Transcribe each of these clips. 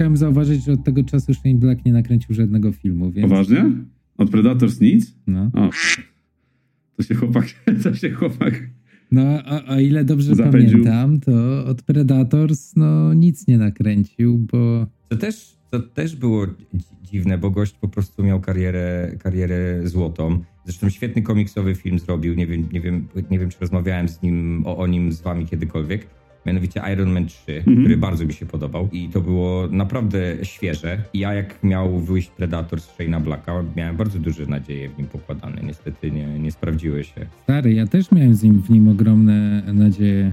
chciałem zauważyć, że od tego czasu Shane Black nie nakręcił żadnego filmu, więc... Poważnie? Od Predators nic? No, O. To się chłopak, to się chłopak. no a, a ile dobrze Zapędził. pamiętam, to od Predators no nic nie nakręcił, bo... To też, to też było dzi- dziwne, bo gość po prostu miał karierę, karierę złotą. Zresztą świetny komiksowy film zrobił. Nie wiem, nie wiem, nie wiem czy rozmawiałem z nim, o, o nim z wami kiedykolwiek. Mianowicie Iron Man 3, który bardzo mi się podobał. I to było naprawdę świeże. I ja jak miał wyjść Predator z Shane'a Blacka, miałem bardzo duże nadzieje w nim pokładane. Niestety nie, nie sprawdziły się. Stary, ja też miałem z nim, w nim ogromne nadzieje.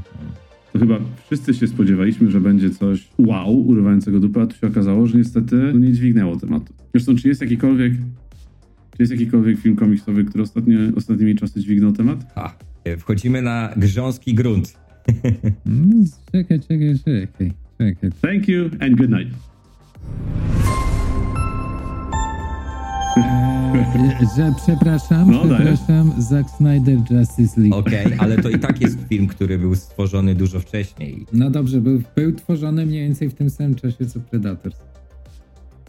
To chyba wszyscy się spodziewaliśmy, że będzie coś wow, urywającego dupę, a tu się okazało, że niestety nie dźwignęło tematu. Zresztą, czy jest jakikolwiek, czy jest jakikolwiek film komiksowy, który ostatnio, ostatnimi czasy dźwignął temat? Ha, wchodzimy na grząski grunt. No, czekaj, czekaj, czekaj, czekaj. Thank you and good night. Eee, że przepraszam, No, dajesz. przepraszam, Zack Snyder Justice League. Okej, ale to i tak jest film, który był stworzony dużo wcześniej. No dobrze, był, był tworzony mniej więcej w tym samym czasie co Predators.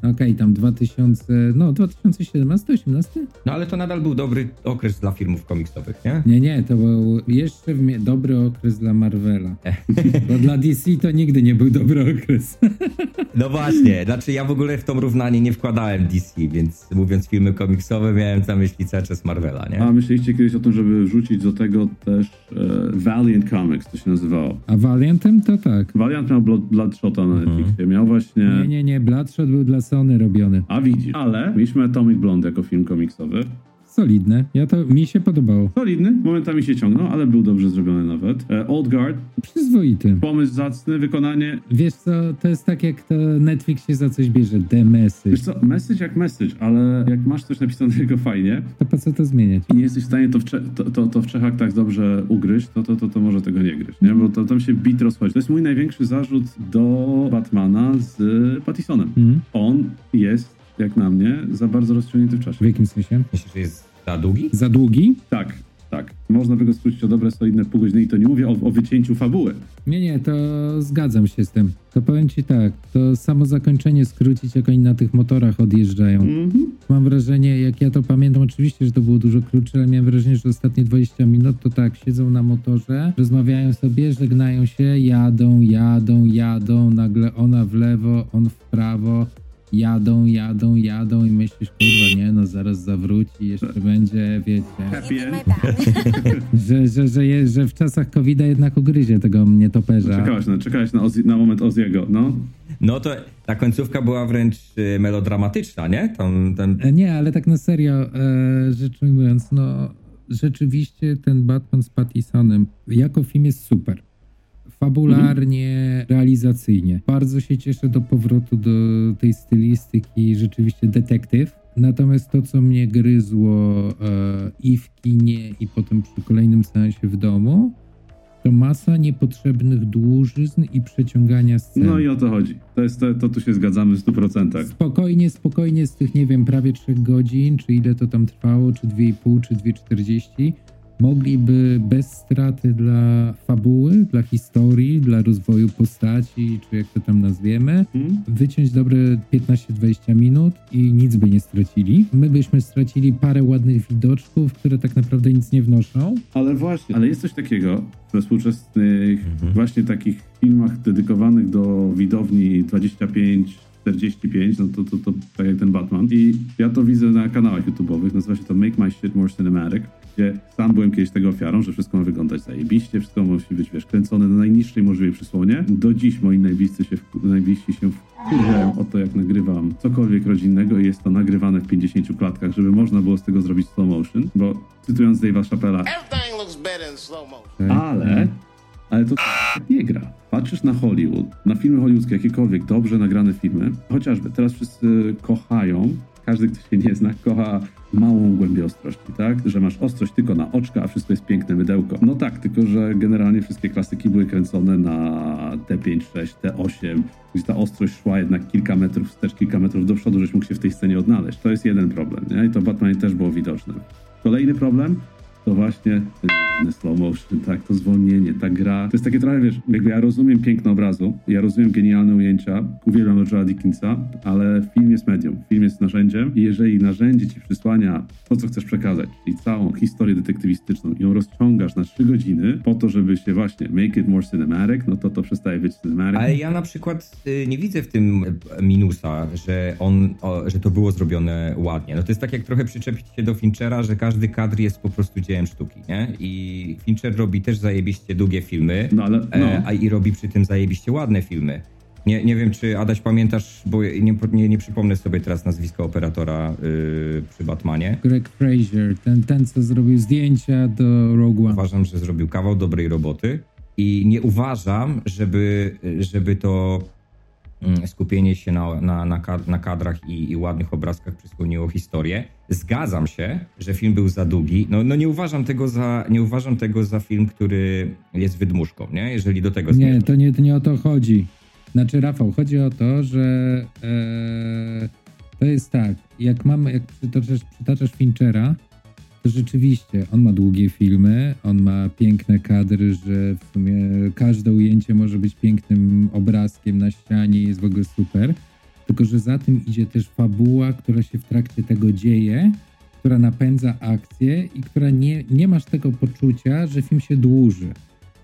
Okej, tam 2000, no 2017, 18? No ale to nadal był dobry okres dla filmów komiksowych, nie? Nie, nie, to był jeszcze w mie- dobry okres dla Marvela. Bo dla DC to nigdy nie był dobry okres. No właśnie, znaczy ja w ogóle w to równanie nie wkładałem DC, więc mówiąc filmy komiksowe miałem na myśli cały czas Marvela, nie? A myśleliście kiedyś o tym, żeby wrzucić do tego też e, Valiant Comics, to się nazywało. A Valiantem to tak. Valiant miał Blood, Bloodshota na Netflixie, miał właśnie... Nie, nie, nie, Bloodshot był dla Sony robiony. A widzisz, ale mieliśmy Atomic Blonde jako film komiksowy. Solidne. Ja to, mi się podobało. Solidny, momentami się ciągnął, ale był dobrze zrobiony nawet. E, Old Guard, Przyzwoity. pomysł zacny, wykonanie. Wiesz co, to jest tak jak to Netflix się za coś bierze, The Message. Wiesz co, message jak message, ale jak masz coś napisanego fajnie To po co to zmieniać? i nie jesteś w stanie to w, Cze- to, to, to w Czechach tak dobrze ugryźć, to, to, to, to może tego nie gryźć, nie? Bo to, tam się bit rozchodzi. To jest mój największy zarzut do Batmana z Pattisonem. Mhm. On mnie, za bardzo rozciągnięty w czasie. W jakim sensie? Myślisz, że jest za długi? Za długi? Tak, tak. Można by go skrócić o dobre, solidne pół godziny i to nie mówię o, o wycięciu fabuły. Nie, nie, to zgadzam się z tym. To powiem ci tak, to samo zakończenie skrócić, jak oni na tych motorach odjeżdżają. Mhm. Mam wrażenie, jak ja to pamiętam, oczywiście, że to było dużo krótsze, ale miałem wrażenie, że ostatnie 20 minut to tak, siedzą na motorze, rozmawiają sobie, żegnają się, jadą, jadą, jadą, nagle ona w lewo, on w prawo, jadą, jadą, jadą i myślisz, kurwa, nie, no zaraz zawróci, jeszcze będzie, wiecie, że, że, że, je, że w czasach covid jednak ugryzie tego nietoperza. Czekałeś na, czekałeś na, Ozzy, na moment Oziego, no. No to ta końcówka była wręcz y, melodramatyczna, nie? Tam, tam... E, Nie, ale tak na serio, e, rzecz ujmując, no rzeczywiście ten Batman z Pattisonem jako film jest super. Fabularnie, realizacyjnie. Bardzo się cieszę do powrotu do tej stylistyki rzeczywiście detektyw. Natomiast to, co mnie gryzło e, i w kinie, i potem przy kolejnym seansie w domu, to masa niepotrzebnych dłużyzn i przeciągania scen. No i o to chodzi. To, jest, to, to tu się zgadzamy w 100%. Spokojnie, spokojnie z tych, nie wiem, prawie 3 godzin, czy ile to tam trwało, czy 2,5, czy 2,40, mogliby bez straty dla fabuły, dla historii, dla rozwoju postaci, czy jak to tam nazwiemy, Hmm? wyciąć dobre 15-20 minut i nic by nie stracili. My byśmy stracili parę ładnych widoczków, które tak naprawdę nic nie wnoszą. Ale właśnie, ale jest coś takiego we współczesnych właśnie takich filmach dedykowanych do widowni 25 45, no to, to, to tak jak ten Batman. I ja to widzę na kanałach YouTube'owych, nazywa się to Make My Shit More Cinematic, gdzie sam byłem kiedyś tego ofiarą, że wszystko ma wyglądać zajebiście, wszystko musi być, wiesz, kręcone na najniższej możliwej przysłonie. Do dziś moi najbliscy się, najbliżsi się wkurzają o to, jak nagrywam cokolwiek rodzinnego i jest to nagrywane w 50 klatkach, żeby można było z tego zrobić slow motion, bo cytując Dave'a Chappella, Everything looks better in slow motion. Ale, ale to nie gra. Patrzysz na Hollywood, na filmy hollywoodzkie, jakiekolwiek dobrze nagrane filmy, chociażby teraz wszyscy kochają, każdy, kto się nie zna, kocha małą głębię ostrości, tak? Że masz ostrość tylko na oczka, a wszystko jest piękne mydełko. No tak, tylko że generalnie wszystkie klasyki były kręcone na T5, 6, T8, gdzie ta ostrość szła jednak kilka metrów wstecz, kilka metrów do przodu, żeś mógł się w tej scenie odnaleźć. To jest jeden problem, nie? I to w Batmanie też było widoczne. Kolejny problem, to właśnie ten slow motion, tak, to zwolnienie, ta gra. To jest takie trochę, wiesz, jakby ja rozumiem piękno obrazu, ja rozumiem genialne ujęcia, uwielbiam Roger'a Dickinsa, ale film jest medium, film jest narzędziem i jeżeli narzędzie ci przysłania to, co chcesz przekazać, czyli całą historię detektywistyczną ją rozciągasz na trzy godziny po to, żeby się właśnie make it more cinematic, no to to przestaje być cinematic. Ale ja na przykład y, nie widzę w tym minusa, że on, o, że to było zrobione ładnie. No to jest tak jak trochę przyczepić się do Finchera, że każdy kadr jest po prostu dziełem sztuki, nie? I Fincher robi też zajebiście długie filmy, No ale, no. e, a i robi przy tym zajebiście ładne filmy. Nie, nie wiem, czy Adaś pamiętasz, bo nie, nie, nie przypomnę sobie teraz nazwiska operatora y, przy Batmanie. Greg Fraser, ten, ten co zrobił zdjęcia do Rogue One. Uważam, że zrobił kawał dobrej roboty i nie uważam, żeby, żeby to mm, skupienie się na, na, na kadrach i, i ładnych obrazkach przysłoniło historię. Zgadzam się, że film był za długi. No, no nie, uważam tego za, nie uważam tego za film, który jest wydmuszką, nie? Jeżeli do tego Nie, zmierzasz. to nie, to nie o to chodzi. Znaczy, Rafał, chodzi o to, że e, to jest tak, jak mamy, jak przytaczasz, przytaczasz Finchera, to rzeczywiście on ma długie filmy, on ma piękne kadry, że w sumie każde ujęcie może być pięknym obrazkiem na ścianie jest w ogóle super. Tylko, że za tym idzie też fabuła, która się w trakcie tego dzieje, która napędza akcję i która nie, nie masz tego poczucia, że film się dłuży.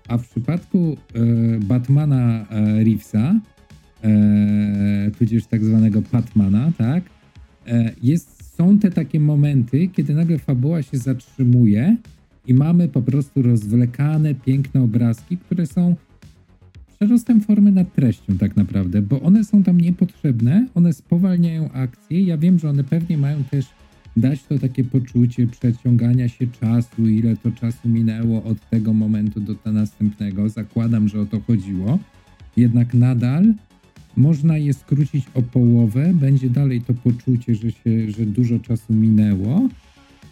A w przypadku e, Batmana e, Reevesa, e, tudzież tak zwanego Batmana, tak, e, jest, są te takie momenty, kiedy nagle fabuła się zatrzymuje i mamy po prostu rozwlekane, piękne obrazki, które są przerostem formy nad treścią tak naprawdę, bo one są tam niepotrzebne, one spowalniają akcję. Ja wiem, że one pewnie mają też dać to takie poczucie przeciągania się czasu, ile to czasu minęło od tego momentu do następnego. Zakładam, że o to chodziło. Jednak nadal można je skrócić o połowę, będzie dalej to poczucie, że, się, że dużo czasu minęło,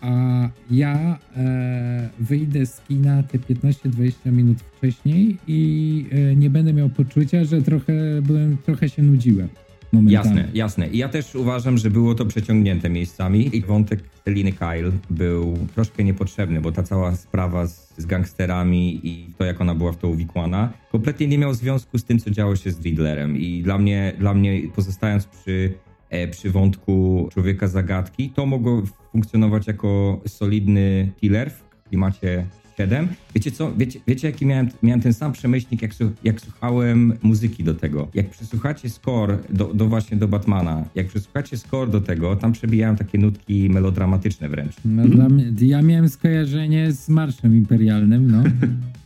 a ja e, wyjdę z kina te 15-20 minut wcześniej i e, nie będę miał poczucia, że trochę byłem, trochę się nudziłem. Momentami. Jasne, jasne. I ja też uważam, że było to przeciągnięte miejscami i wątek Seliny Kyle był troszkę niepotrzebny, bo ta cała sprawa z, z gangsterami i to, jak ona była w to uwikłana, kompletnie nie miał związku z tym, co działo się z Riddlerem. I dla mnie, dla mnie pozostając przy, przy wątku człowieka zagadki, to mogło funkcjonować jako solidny killer w klimacie 7. Wiecie co, wiecie, wiecie jaki miałem, miałem ten sam przemyślnik, jak, jak słuchałem muzyki do tego. Jak przesłuchacie score do, do właśnie do Batmana, jak przesłuchacie score do tego, tam przebijają takie nutki melodramatyczne wręcz. Ja miałem skojarzenie z Marszem Imperialnym, no.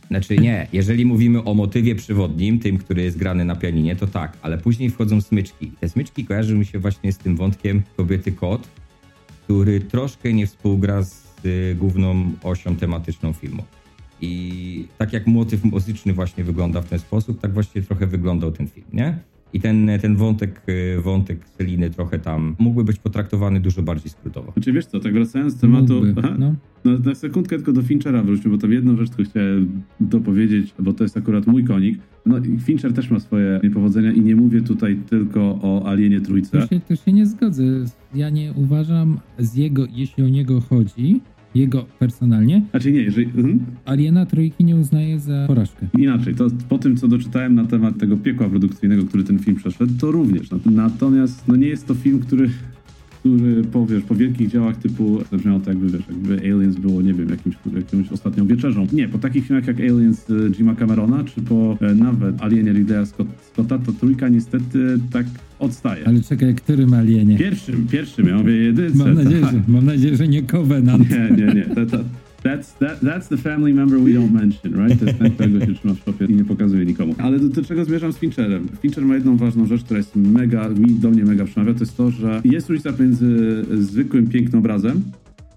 Znaczy nie, jeżeli mówimy o motywie przewodnim, tym, który jest grany na pianinie, to tak, ale później wchodzą smyczki. Te smyczki kojarzą mi się właśnie z tym wątkiem kobiety kot, który troszkę nie współgra z y, główną osią tematyczną filmu. I tak jak motyw muzyczny właśnie wygląda w ten sposób, tak właśnie trochę wyglądał ten film, nie? I ten, ten wątek, y, wątek Seliny trochę tam mógłby być potraktowany dużo bardziej skrótowo. Znaczy wiesz co, tak wracając do tematu, Mógłby, aha, no. no, na sekundkę tylko do Finchera wróćmy, bo tam jedną rzecz, którą chciałem dopowiedzieć, bo to jest akurat mój konik. No i Fincher też ma swoje niepowodzenia i nie mówię tutaj tylko o Alienie Trójce. To się, to się nie zgodzę. Ja nie uważam z jego, jeśli o niego chodzi, jego personalnie, Znaczy nie, jeżeli... Mhm. Aliena Trójki nie uznaję za porażkę. Inaczej, to po tym, co doczytałem na temat tego piekła produkcyjnego, który ten film przeszedł, to również. Nat- Natomiast no nie jest to film, który, który po, wiesz, po wielkich dziełach typu, zabrzmiało to jakby, wiesz, jakby Aliens było, nie wiem, jakimś, jakąś ostatnią wieczerzą. Nie, po takich filmach jak Aliens e, Jima Camerona, czy po e, nawet Alienie Ridleya Scott- Scotta, to trójka niestety tak odstaje. Ale czekaj, którym alienie? Pierwszym, pierwszym, ja mówię jedynce. Mam nadzieję, tak. że, mam nadzieję, że nie Covenant. Nie, nie, nie. To, to, that's, that, that's the family member we don't mention, right? To jest ten, którego się trzyma czego zmierzam z Fincherem? Fincher ma jedną ważną rzecz, która jest mega, mi, do mnie mega przemawia, to jest to, że jest różnica między zwykłym, pięknym obrazem,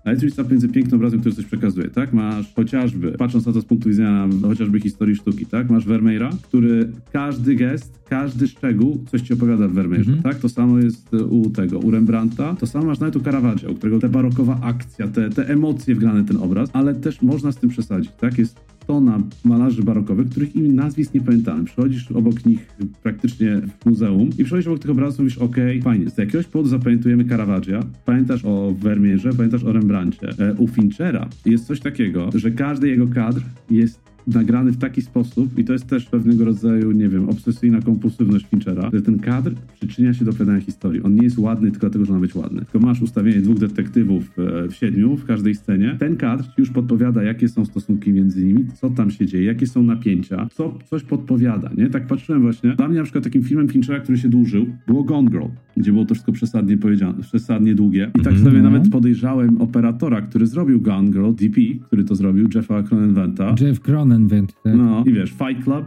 a jest różnica między pięknym obrazem, który coś przekazuje, tak? Masz chociażby, patrząc na to z punktu widzenia chociażby historii sztuki, tak? Masz Vermeera, który każdy gest, każdy szczegół coś ci opowiada w Vermeerze, Mhm. tak? To samo jest u tego, u Rembrandta, to samo masz nawet u Caravaggio, u którego ta barokowa akcja, te, te emocje wgrane w ten obraz, ale też można z tym przesadzić, tak? Jest tona malarzy barokowych, których im nazwisk nie pamiętałem. Przychodzisz obok nich praktycznie w muzeum i przychodzisz obok tych obrazów i mówisz, okej, fajnie, z jakiegoś powodu zapamiętujemy Caravaggia, pamiętasz o Vermeerze, pamiętasz o Rembrandcie. E, u Finchera jest coś takiego, że każdy jego kadr jest nagrany w taki sposób i to jest też pewnego rodzaju, nie wiem, obsesyjna kompulsywność Finchera, że ten kadr przyczynia się do opowiadania historii. On nie jest ładny tylko dlatego, że ma być ładny. Tylko masz ustawienie dwóch detektywów e, w siedmiu w każdej scenie. Ten kadr już podpowiada, jakie są stosunki między nimi, co tam się dzieje, jakie są napięcia, co coś podpowiada, nie? Tak patrzyłem właśnie. Dla mnie na przykład takim filmem Finchera, który się dłużył, było Gone Girl, gdzie było to wszystko przesadnie powiedziane, przesadnie długie. I tak Mhm. sobie nawet podejrzałem operatora, który zrobił Gone Girl, DP, który to zrobił, Jeffa Cronenwenta. Jeff Cronenwent, tak? No i wiesz, Fight Club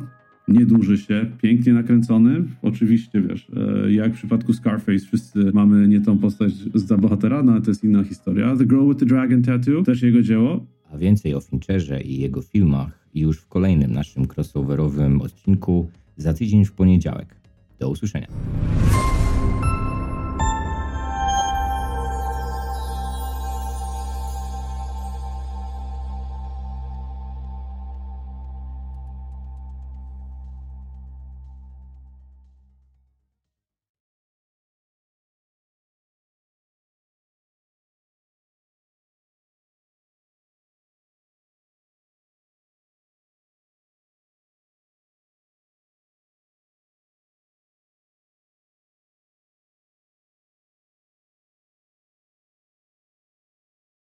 nie dłuży się, pięknie nakręcony. Oczywiście, wiesz, e, jak w przypadku Scarface wszyscy mamy nie tą postać za bohatera, no ale to jest inna historia. The Girl with the Dragon Tattoo, też jego dzieło. A więcej o Fincherze i jego filmach już w kolejnym naszym crossoverowym odcinku za tydzień w poniedziałek. Do usłyszenia.